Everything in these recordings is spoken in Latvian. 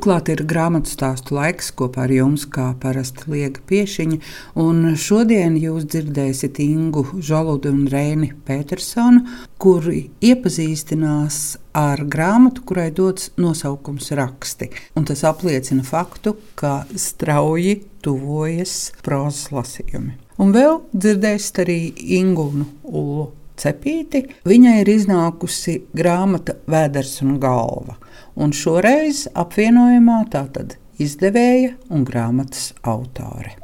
Klāt ir grāmatu stāstu laiks kopā ar jums, kā parasti liega piešiņa. Un šodien jūs dzirdēsiet Ingu Žoludu un Reini Petersonu, kuri iepazīstinās ar grāmatu, kurai dots nosaukums raksti. Un tas apliecina faktu, ka strauji tuvojas prozas lasījumi. Un vēl dzirdēsiet arī Ingūnu Ulu. Cepīti. Viņai ir iznākusi grāmata Vēders un Galva un šoreiz apvienojumā tātad izdevēja un grāmatas autore.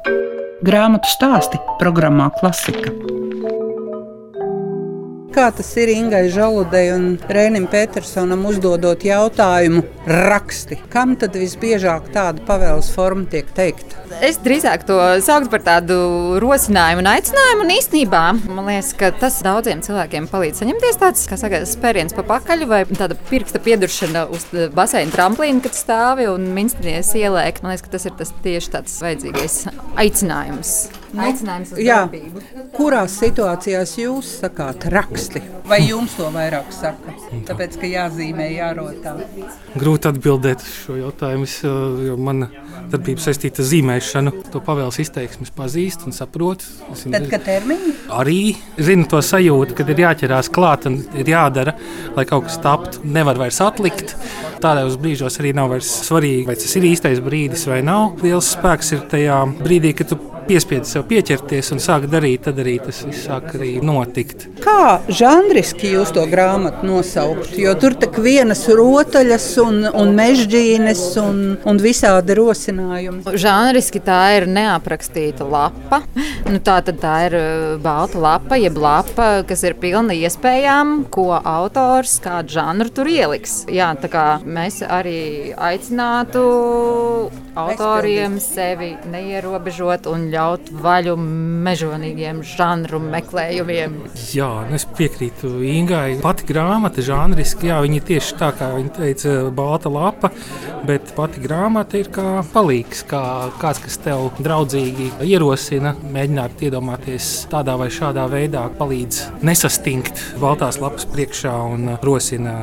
Grāmatu stāsti programmā Klasika. Kā tas ir Ingai Žaludei un Rēnim Petersonam uzdodot jautājumu raksti? Kam tad visbiežāk tāda pavēles forma tiek teikta? Es drīzāk to sauktu par tādu rosinājumu un aicinājumu. Un īstenībā man liekas, ka tas daudziem cilvēkiem palīdz saņemties tāds, saka, spēriens pa pakaļ vai tāda pirksta pieduršana uz baseina tramplīna, kad stāvi un minstries ieliek. Man liekas, ka tas ir tas tieši tāds vajadzīgais aicinājums. Nu, Aicinājums uz jā. darbību. Kurās situācijās jūs sakāt raksti? Vai jums to vairāk saka? Tāpēc, ka jāzīmē, jārotā. Grūti atbildēt šo jautājumu, jo mana darbība saistīta ar zīmēšanu. To pavēles izteiksmes pazīst un saprot. Zinu, Tad, kad termiņi? Arī zinu to sajūtu, kad ir jāķerās klāt un ir jādara, lai kaut kas taptu. Nevar vairs atlikt. Tādos brīžos arī nav vairs svarīgi, vai tas ir īstais brīdis vai nav. Liels spēks ir tajā brīdī, kad tu piespiedi sev pieķerties un sāk darīt, tad arī tas viss sāk arī notikt. Kā žanriski jūs to grāmatu nosaukt? Jo tur tak vienas rotaļas un, un mežģīnes un, un visādi rosinājumi. Žanriski tā ir neaprakstīta lapa. Nu, tā tad tā ir uh, balta lapa, jeb lapa, kas ir pilna iespējām, ko autors kādu žanru tur ieliks. Jā, tā kā mēs arī aicinātu autoriem sevi neierobežot un ļaut vaļu mežonīgiem žanru meklējumiem. Jā, nu es piekrītu Ingai. Pati grāmata, žanriski, jā, viņa ir tieši tā, kā viņa teica, balta lapa, bet pati grāmata ir kā palīgs, kā kāds, kas tev draudzīgi ierosina, mēģināt iedomāties tādā vai šādā veidā, palīdz nesastingt baltās lapas priekšā un rosina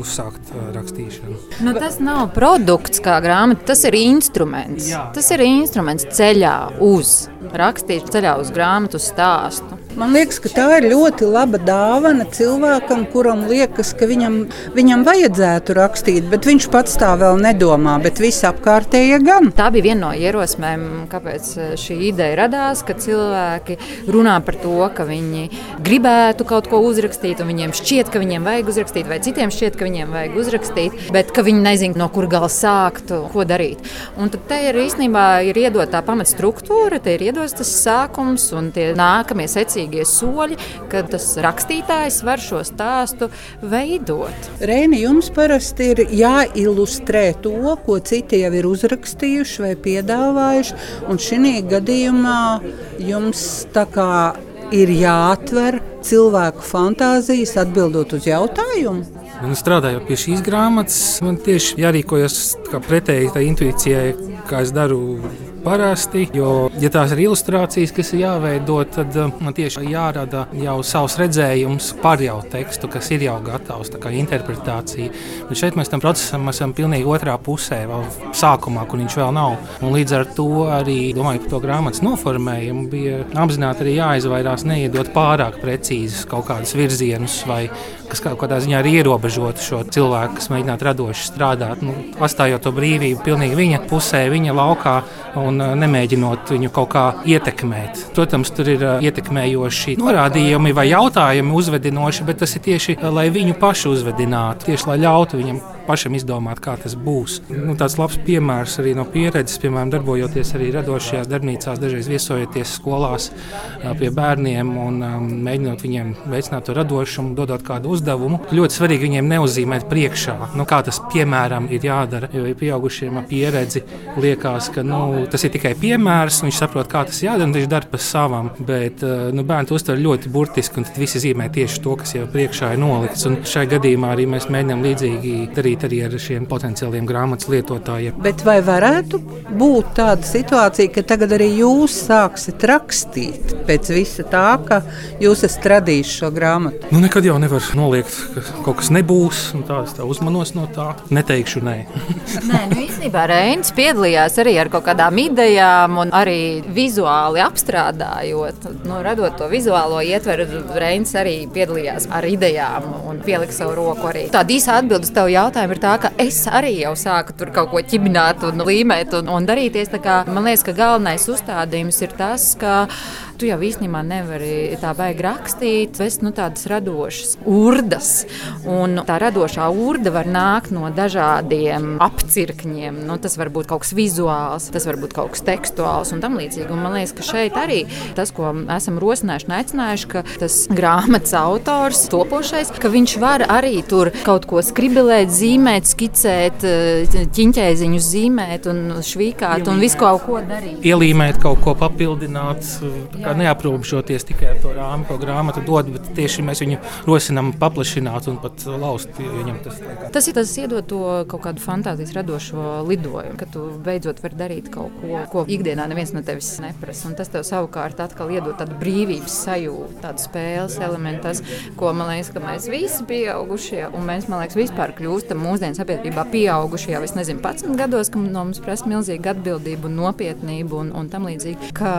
uzsākt rakstīšanu. Nu, tas nav produkts kā grāmata, tas ir instruments. Jā, jā. Tas ir instruments ceļā uz rakstīt ceļā uz grāmatu stāstu. Man liekas, ka tā ir ļoti laba dāvana cilvēkam, kuram liekas, ka viņam, viņam vajadzētu rakstīt, bet viņš pats tā vēl nedomā, bet visi apkārtējie gan. Tā bija viena no ierosmēm, kāpēc eh, šī ideja radās, ka cilvēki runā par to, ka viņi gribētu kaut ko uzrakstīt, un viņiem šķiet, ka viņiem vajag uzrakstīt, vai citiem šķiet, ka viņiem vajag uzrakstīt, bet ka viņi nezina, no kur gala sākt, ko darīt. Un tad te ir īstenībā ir iedota tā pamatstruktūra, te ir iedots tas sākums un tie nākamie secīgi attiecīgie soļi, kad tas rakstītājs var šo stāstu veidot. Reini, jums parasti ir jāilustrē to, ko citi jau ir uzrakstījuši vai piedāvājuši, un šī gadījumā jums tā kā ir jāatver cilvēku fantāzijas atbildot uz jautājumu. Un strādājot pie šīs grāmatas, man tieši jārīkojas pretēji tai intuīcijai, kā es daru parasti. Jo, ja tās ir ilustrācijas, kas ir jāveido, tad uh, man tieši jārada jau savs redzējums par jau tekstu, kas ir jau gatavs, tā kā interpretācija. Bet šeit mēs tam procesam esam pilnīgi otrā pusē, vēl sākumā, kur viņš vēl nav. Un līdz ar to arī domāju par to grāmatas noformējumu, bija apzināti arī jāizvairās neiedot pārāk precīzus kaut kādus virzienus vai kas kaut kādā ziņā ir ierobežota šo cilvēku, kas mēģinātu radoši strādāt, nu, atstājot to brīvību pilnīgi viņa pusē, viņa laukā un uh, nemēģinot viņu kaut kā ietekmēt. Protams, tur ir uh, ietekmējoši norādījumi vai jautājumi uzvedinoši, bet tas ir tieši, uh, lai viņu pašu uzvedinātu, tieši lai ļautu viņam pašam izdomāt, kā tas būs. Nu, tāds labs piemērs arī no pieredzes, piemēram, darbojoties arī radošajās darbnīcās, dažreiz viesojoties skolās pie bērniem un mēģinot viņiem veicināt to radošumu, dodot kādu uzdevumu. Ļoti svarīgi viņiem neuzzīmēt priekšā, nu, kā tas piemēram ir jādara. Jo ja pieaugušiem ar pieredzi liekas, ka nu, tas ir tikai piemērs, viņš saprot, kā tas jādara, un viņš dara pa savam. Bet nu, bērni to uztver ļoti burtiski, un visi zīmē tieši to, kas jau priekšā ir nolikts. Un šai gadījumā arī mēs mēģinām līdzīgi darīt darīt arī ar šiem potenciāliem grāmatas lietotājiem. Bet vai varētu būt tāda situācija, ka tagad arī jūs sāksiet rakstīt pēc visa tā, ka jūs esat radījis šo grāmatu? Nu, nekad jau nevar noliegt, ka kaut kas nebūs. Tā, tā uzmanos no tā. Neteikšu nē. nē, nu īstenībā Reinis piedalījās arī ar kaut kādām idejām un arī vizuāli apstrādājot, nu, radot to vizuālo ietveru. Reinis arī piedalījās ar idejām un pielika savu roku arī. Tāda īsa atbilde uz tavu jautājumu ir tā, ka es arī jau sāku tur kaut ko ķibināt un līmēt un, un darīties. Man liekas, ka galvenais uzstādījums ir tas, ka tu jau īstenībā nevari tā baigi rakstīt, bez nu, tādas radošas urdas. Un tā radošā urda var nākt no dažādiem apcirkņiem. Nu, tas var būt kaut kas vizuāls, tas var būt kaut kas tekstuāls un tam līdzīgi. Un man liekas, ka šeit arī tas, ko esam rosinājuši un aicinājuši, ka tas grāmatas autors, topošais, ka viņš var arī tur kaut ko skribelēt, zīmēt, skicēt, ķiņķēziņus zīmēt un švīkāt un visu kaut ko darīt. Ielīmēt kaut ko papildināt neaprobežoties tikai ar to rāmu, ko grāmata dod, bet tieši mēs viņu rosinām paplašināt un pat laust. Tas, tas ir tas, iedod to kaut kādu fantāzijas radošo lidojumu, ka tu beidzot vari darīt kaut ko, ko ikdienā neviens no tevis neprasa. Un tas tev savukārt atkal iedod tādu brīvības sajūtu, tādu spēles elementu, tas, ko man liekas, ka mēs visi pieaugušie, un mēs, man liekas, vispār kļūstam mūsdienu sabiedrībā pieaugušie jau, es nezinu, 11 gados, ka no mums prasa milzīga atbildība un nopietnība un, un tam līdzīgi, ka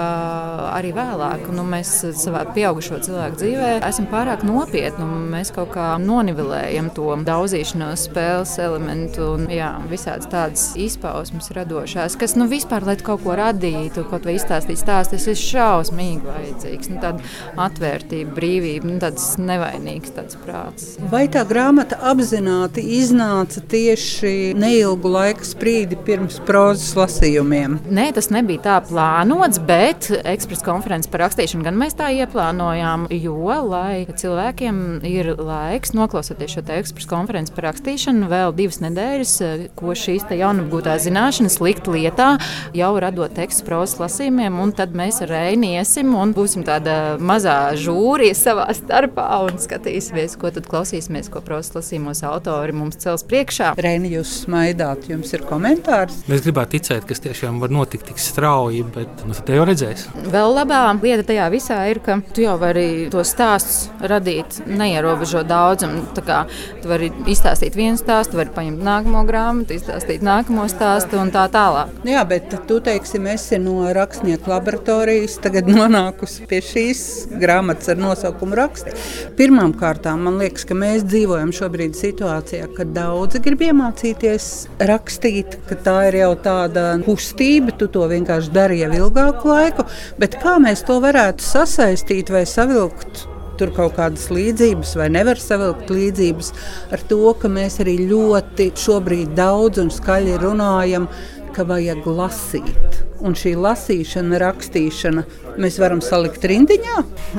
arī vēlāk vēlāk. Nu, mēs savā pieaugušo cilvēku dzīvē esam pārāk nopietni mēs kaut kā nonivelējam to daudzīšanos, spēles elementu un jā, visādas tādas izpausmes radošās, kas nu, vispār, lai kaut ko radītu, kaut vai izstāstītu stāstu, tas ir šausmīgi vajadzīgs. Nu, tāda atvērtība, brīvība, nu, tāds nevainīgs tāds prāts. Vai tā grāmata apzināti iznāca tieši neilgu laika sprīdi pirms prozas lasījumiem? Nē, tas nebija tā plānots, bet ekspresa konferences par rakstīšanu gan mēs tā ieplānojām, jo, lai cilvēkiem ir laiks noklausoties šo ekspresu konferenci par rakstīšanu, vēl divas nedēļas, ko šīs jaunapgūtās zināšanas likt lietā, jau radot tekstu prozas lasījumiem, un tad mēs ar Reini iesim un būsim tāda mazā žūrija savā starpā un skatīsimies, ko tad klausīsimies, ko prozas lasījumos autori mums cels priekšā. Reini, jūs smaidāt, jums ir komentārs? Mēs gribētu ticēt, ka tas tiešām var notikt tik strauji, bet nu, te jau redzēs. Vēl labāk lieta tajā visā ir, ka tu jau vari to stāstu radīt neierobežot daudzumu. Tu vari izstāstīt vienu stāstu, vari paņemt nākamo grāmatu, izstāstīt nākamo stāstu un tā tālāk. Jā, bet tu teiksim, esi no rakstnieku laboratorijas, tagad nonākusi pie šīs grāmatas ar nosaukumu raksti. Pirmkārt, man liekas, ka mēs dzīvojam šobrīd situācijā, kad daudzi grib iemācīties rakstīt, ka tā ir jau tāda kustība, tu to vienkārši dari jau ilgāku laiku. Bet kā mēs to varētu sasaistīt vai savilkt tur kaut kādas līdzības, vai nevar savilkt līdzības ar to, ka mēs arī ļoti šobrīd daudz un skaļi runājam, ka vajag lasīt. Un šī lasīšana, rakstīšana, mēs varam salikt rindiņā.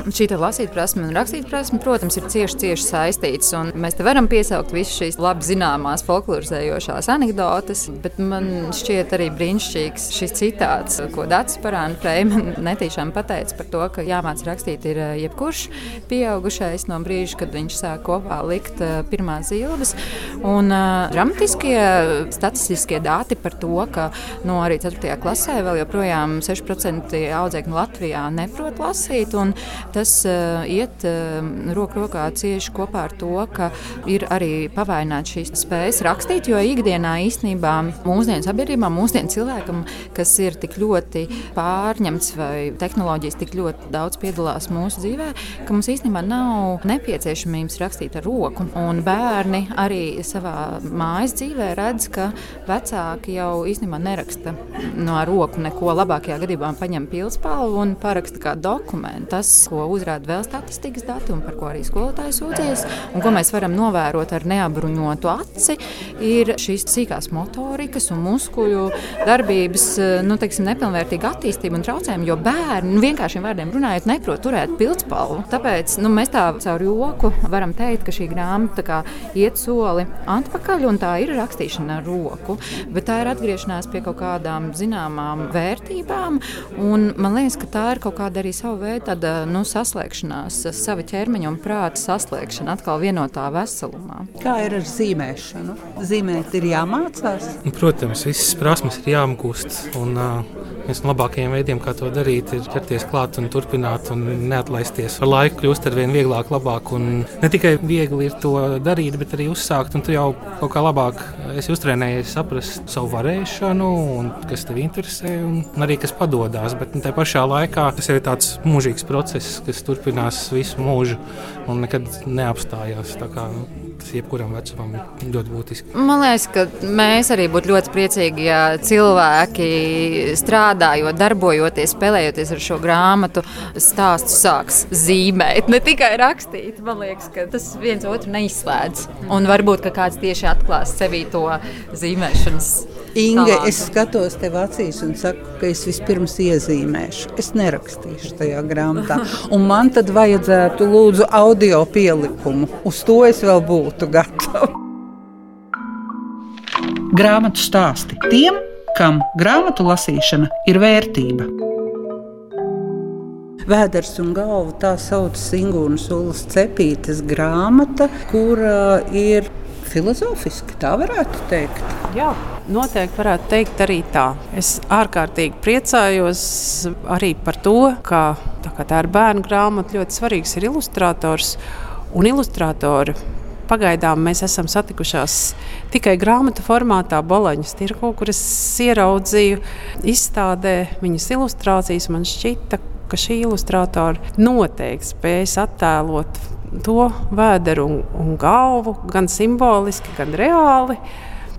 Šī lasīt prasme un rakstīt prasme, protams, ir cieši, cieši saistītas. Mēs te varam piesaukt visas šīs labi zināmās folklorizējošās anekdotes, bet man šķiet arī brīnišķīgs šis citāts, ko Dārts Parāna Freima netīšām pateica par to, ka jāmāc rakstīt ir eh, jebkurš pieaugušais no brīža, kad viņš sāk kopā likt eh, pirmās zilves. Un uh, dramatiskie statistiskie dati par to, ka no arī 4. klasē vēl joprojām 6% audzēkņu Latvijā neprot lasīt. Tas uh, iet uh, roku rokā cieši kopā ar to, ka ir arī pavaināts šīs spējas rakstīt, jo ikdienā īstenībā mūsdienu sabiedrībā, mūsdienu cilvēkam, kas ir tik ļoti pārņemts vai tehnoloģijas tik ļoti daudz piedalās mūsu dzīvē, ka mums īstenībā nav nepieciešamības rakstīt ar roku. Un bērni arī savā mājas dzīvē redz, ka vecāki jau īstenībā neraksta no roku neko. Labākajā gadījumā paņem pilspālu un paraksta kā dokumentu. Tas, ko uzrāda vēl statistikas dati un par ko arī skolotājs sūdzies, un ko mēs varam novērot ar neapbruņotu aci, ir šīs sīkās motorikas un muskuļu darbības nu, teiksim, nepilnvērtīga attīstība un traucējumi, jo bērni nu, vienkāršiem vārdiem runājot neprot turēt pilspālu. Tāpēc nu, mēs tā caur joku varam teikt, ka šī grāmata iet soli atpakaļ un tā ir rakstīšana ar roku, bet tā ir atgriešanās pie kaut kādām zināmām vērtībām. Man liekas, ka tā ir kaut kāda arī sava veida tāda, nu, saslēgšanās, sava ķermeņa un prāta saslēgšana atkal vienotā veselumā. Kā ir ar zīmēšanu? Zīmēt ir jāmācās. Protams, visas prasmes ir jāapgūst. Un, uh, viens no labākajiem veidiem, kā to darīt, ir ķerties klāt un turpināt un neatlaisties. Ar laiku kļūst ar vien vieglāk, labāk. Un ne tikai viegli ir to darīt, bet arī uzsākt. Tu jau kaut kā labāk esi uztrenējies, saprast savu varēšanu, un kas tev interesē, un, un arī kas padodas. Bet nu, tajā pašā laikā tas ir tāds mūžīgs process, kas turpinās visu mūžu un nekad neapstājās. Tas jebkuram vecumam ir ļoti būtiski. Man liekas, ka mēs arī būtu ļoti priecīgi, ja cilvēki strādājot, darbojoties, spēlējoties ar šo grāmatu, stāstu sāks zīmēt, ne tikai rakstīt. Man liekas, ka tas viens otru neizslēdz. Un varbūt kāds tieši atklās sevī to zīmēšanas Inga, es skatos tev acīs un saku, ka es vispirms iezīmēšu. Es nerakstīšu tajā grāmatā. Un man tad vajadzētu lūdzu audio pielikumu. Uz to es vēl būtu gatava. Grāmatu stāsti tiem, kam grāmatu lasīšana ir vērtība. Vēders un galva tā sauc Singūnas Ulas cepītes grāmata, kura ir filozofiski, tā varētu teikt. Jā, noteikti varētu teikt arī tā. Es ārkārtīgi priecājos arī par to, ka tā, tā ir bērnu grāmata, ļoti svarīgs ir ilustrators un ilustratori. Pagaidām mēs esam satikušās tikai grāmatu formātā, Boloņas tirgu, kuras ieraudzīju izstādē viņas ilustrācijas. Man šķita, ka šī ilustrātora noteikti spējas attēlot to vēderu un, un galvu, gan simboliski, gan reāli.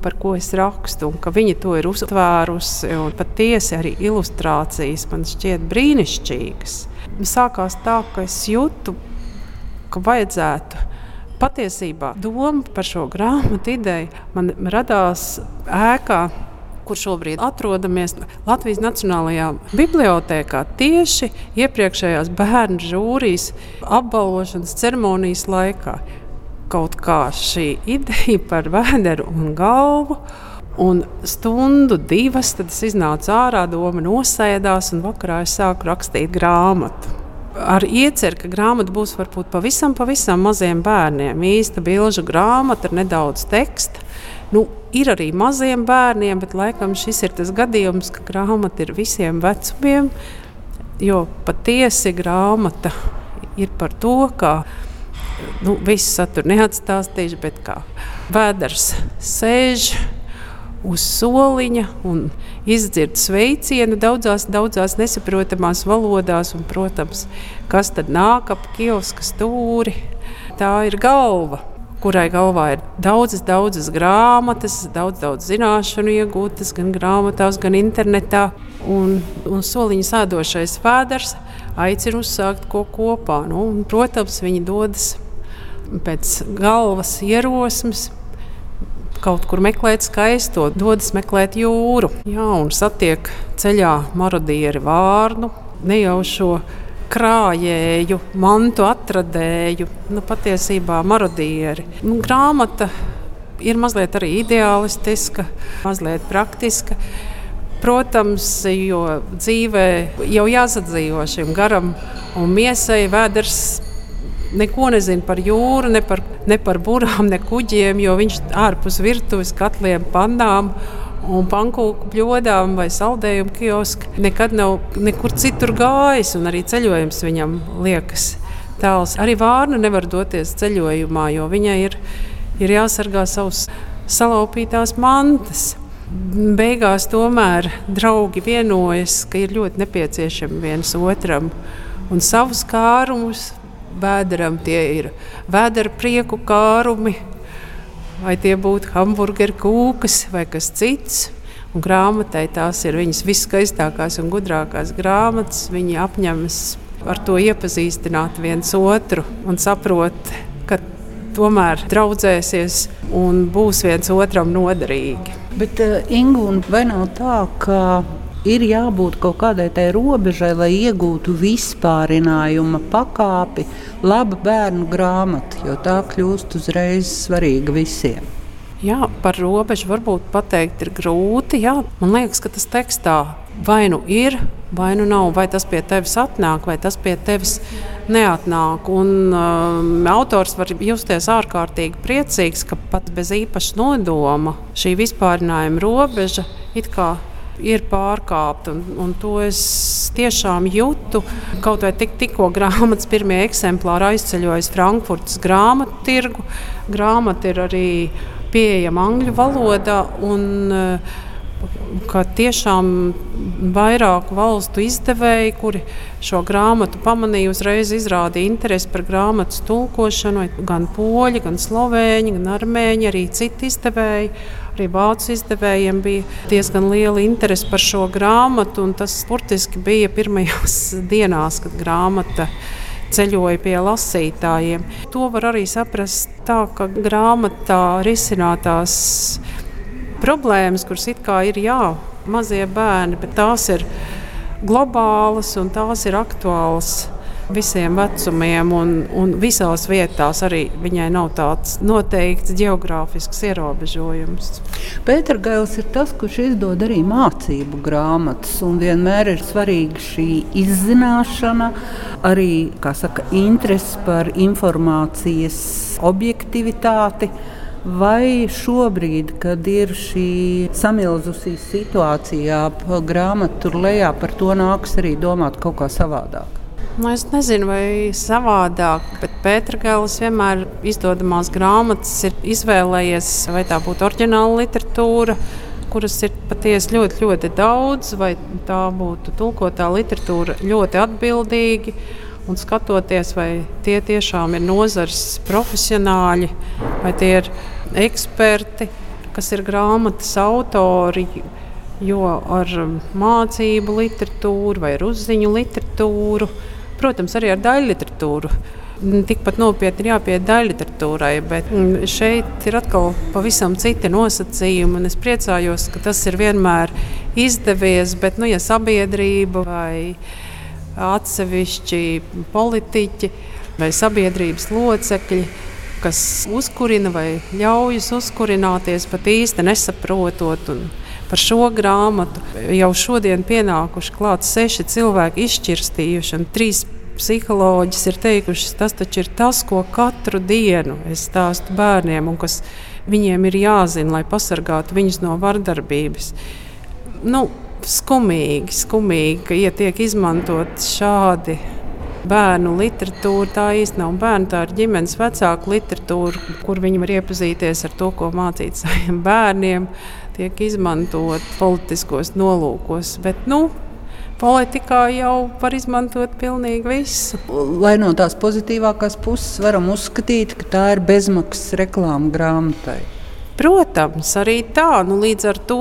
Par ko es rakstu, un ka viņi to ir uztvērusi. Patiesi arī ilustrācijas man šķiet brīnišķīgas. Sākās tā, ka es jūtu, ka vajadzētu patiesībā doma par šo grāmatu ideju man radās ēkā kur šobrīd atrodamies Latvijas Nacionālajā Bibliotēkā, tieši iepriekšējās bērnu žūrijas apbalvošanas ceremonijas laikā. Kaut kā šī ideja par vēderu un galvu. Un stundu, divas, tad es iznācu ārā, doma nosēdās, un vakarā es sāku rakstīt grāmatu. Ar ieceru, ka grāmata būs varbūt pavisam, pavisam maziem bērniem. Īsta bilžu grāmata ar nedaudz teksta. Nu, ir arī maziem bērniem, bet laikam šis ir tas gadījums, ka grāmata ir visiem vecumiem. Jo patiesi grāmata ir par to, ka nu, visu saturu neatstāstīšu, bet kā vēders sēž uz soliņa un izdzird sveicienu daudzās, daudzās nesaprotamās valodās. Un, protams, kas tad nāk ap kioska stūri? Tā ir galva kurai galvā ir daudzas, daudzas grāmatas, daudz, daudz zināšanu iegūtas gan grāmatās, gan internetā. Un, un soliņa sēdošais fēders aicina uzsākt ko kopā. Nu, un, protams, viņi dodas pēc galvas ierosmes. Kaut kur meklēt skaisto, dodas meklēt jūru. Jā, un satiek ceļā marodieri vārnu, nejaušo krājēju, mantu atradēju, nu, patiesībā marodieri. Nu, grāmata ir mazliet arī ideālistiska, mazliet praktiska. Protams, jo dzīvē jau jāsadzīvo šim garam un miesai vēders neko nezina par jūru, ne par, ne par burām, ne kuģiem, jo viņš ārpus virtuves katliem, pandām un pankūku bļodām vai saldējumu kiosku. Nekad nav nekur citur gājis, un arī ceļojums viņam liekas tāls. Arī Vārna nevar doties ceļojumā, jo viņai ir, ir jāsargā savus salaupītās mantas. Beigās tomēr draugi vienojas, ka ir ļoti nepieciešami viens otram un savus kārumus. Vēderam tie ir vēdera prieku kārumi, vai tie būtu hamburgeru kūkas vai kas cits. Un grāmatai tās ir viņas viskaistākās un gudrākās grāmatas. Viņi apņemas ar to iepazīstināt viens otru un saprot, ka tomēr draudzēsies un būs viens otram noderīgi. Bet, uh, Ingu, vai nav tā, ka ir jābūt kaut kādai tai robežai, lai iegūtu vispārinājuma pakāpi, laba bērnu grāmata, jo tā kļūst uzreiz svarīga visiem. Jā, par robežu varbūt pateikt ir grūti. Jā. Man liekas, ka tas tekstā vai nu ir, vai nu nav, vai tas pie tevis atnāk, vai tas pie tevis neatnāk. Un, um, autors var justies ārkārtīgi priecīgs, ka pat bez īpaša nodoma šī vispārinājuma robeža it kā ir pārkāpta. Un, un to es tiešām jūtu. Kaut vai tik, tikko grāmatas pirmie eksemplāri aizceļojas Frankfurtas grāmatu tirgu. Grāmata ir arī pieejama angļu valodā. Un, uh, ka tiešām vairāku valstu izdevēji, kuri šo grāmatu pamanīja, uzreiz izrādīja interesi par grāmatas tulkošanu. Gan poļi, gan slovēņi, gan armēņi, arī citi izdevēji. Arī vācu izdevējiem bija diezgan liela interese par šo grāmatu. Tas burtiski bija pirmajās dienās, kad grāmata ceļoja pie lasītājiem. To var arī saprast tā, ka grāmatā risinātās problēmas, kuras it kā ir jā, mazie bērni, bet tās ir globālas un tās ir aktuālas visiem vecumiem, un, un visās vietās arī viņai nav tāds noteikts geogrāfisks ierobežojums. Pēters Gails ir tas, kurš izdod arī mācību grāmatas, vienmēr ir svarīga šī izzināšana, arī saka, interese par informācijas objektivitāti. Vai šobrīd, kad ir šī samilzusī situācija, grāmata tur lejā, par to nāks arī domāt kaut kā savādāk? Nu, es nezinu, vai savādāk, bet Pētergālis vienmēr izdodamās grāmatas ir izvēlējies, vai tā būtu oriģināla literatūra, kuras ir patiesi ļoti, ļoti daudz, vai tā būtu tulkotā literatūra ļoti atbildīga un skatoties, vai tie tiešām ir nozares profesionāļi, vai tie ir eksperti, kas ir grāmatas autori. Jo ar mācību literatūru vai uzziņu literatūru, protams, arī ar daļu literatūru. Tikpat nopietni ir jāpieiet daļai literatūrai, bet šeit ir atkal pavisam citi nosacījumi. Es priecājos, ka tas ir vienmēr izdevies, bet, nu, ja sabiedrība vai atsevišķi politiķi vai sabiedrības locekļi, kas uzkurina vai ļaujas uzkurināties pat īsti nesaprotot. Par šo grāmatu jau šodien pienākuši klāt seši cilvēki izšķirstījuši, un trīs psiholoģis ir teikuši, tas taču ir tas, ko katru dienu es stāstu bērniem, un kas viņiem ir jāzina, lai pasargātu viņus no vardarbības. Nu, skumīgi, skumīgi, ka ja tiek izmantot šādi. Bērnu literatūra tā īstenībā nav bērnu, tā ir ģimenes vecāku literatūra, kur viņi var iepazīties ar to, ko mācīt saviem bērniem. Tiek izmantot politiskos nolūkos, bet nu, politikā jau var izmantot pilnīgi visu. Lai no tās pozitīvākās puses varam uzskatīt, ka tā ir bezmaksas reklāmas grāmatai. Protams, arī tā. Nu, līdz ar to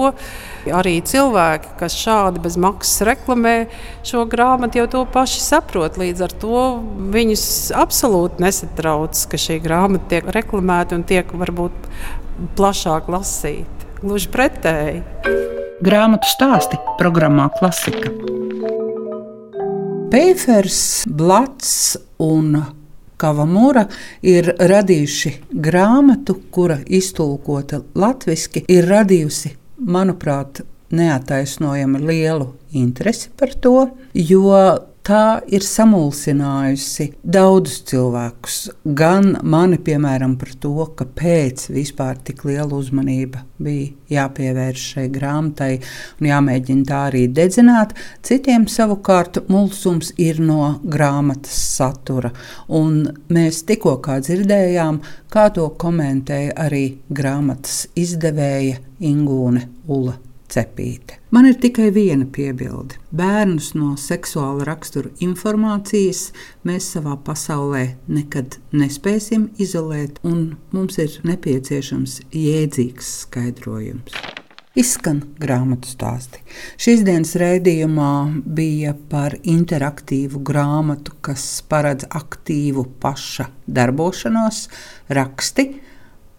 arī cilvēki, kas šādi bez maksas reklamē šo grāmatu, jau to paši saprot. Līdz ar to viņus absolūti nesatrauc, ka šī grāmata tiek reklamēta un tiek varbūt plašāk lasīta. Gluži pretēji. Grāmatu stāsti programmā Klasika. Pēfers, Blats un Kavamura ir radījuši grāmatu, kura iztulkota latviešu, ir radījusi, manuprāt, neataisnojami lielu interesi par to, jo tā ir samulsinājusi daudzus cilvēkus. Gan mani, piemēram, par to, kāpēc vispār tik liela uzmanība bija jāpievērš šai grāmatai un jāmēģina tā arī dedzināt. Citiem savukārt mulsums ir no grāmatas satura. Un mēs tikko dzirdējām, kā to komentēja arī grāmatas izdevēja Ingūne Ula cepīte. Man ir tikai viena piebilde. Bērnus no seksuāla rakstura informācijas mēs savā pasaulē nekad nespēsim izolēt, un mums ir nepieciešams jēdzīgs skaidrojums. Izskan grāmatu stāsti. Šīs dienas raidījumā bija par interaktīvu grāmatu, kas paredz aktīvu paša darbošanos, raksti,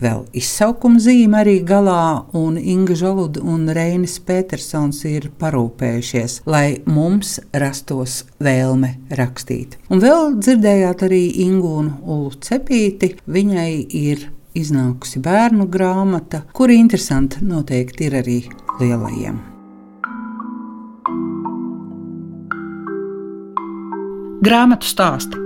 vēl izsaukuma zīme arī galā, un Inga Žaluda un Reinis Petersons ir parūpējušies, lai mums rastos vēlme rakstīt. Un vēl dzirdējāt arī Ingūnu Ulu Cepīti, viņai ir iznākusi bērnu grāmata, kura interesanti noteikti ir arī lielajiem. Grāmatu stāsti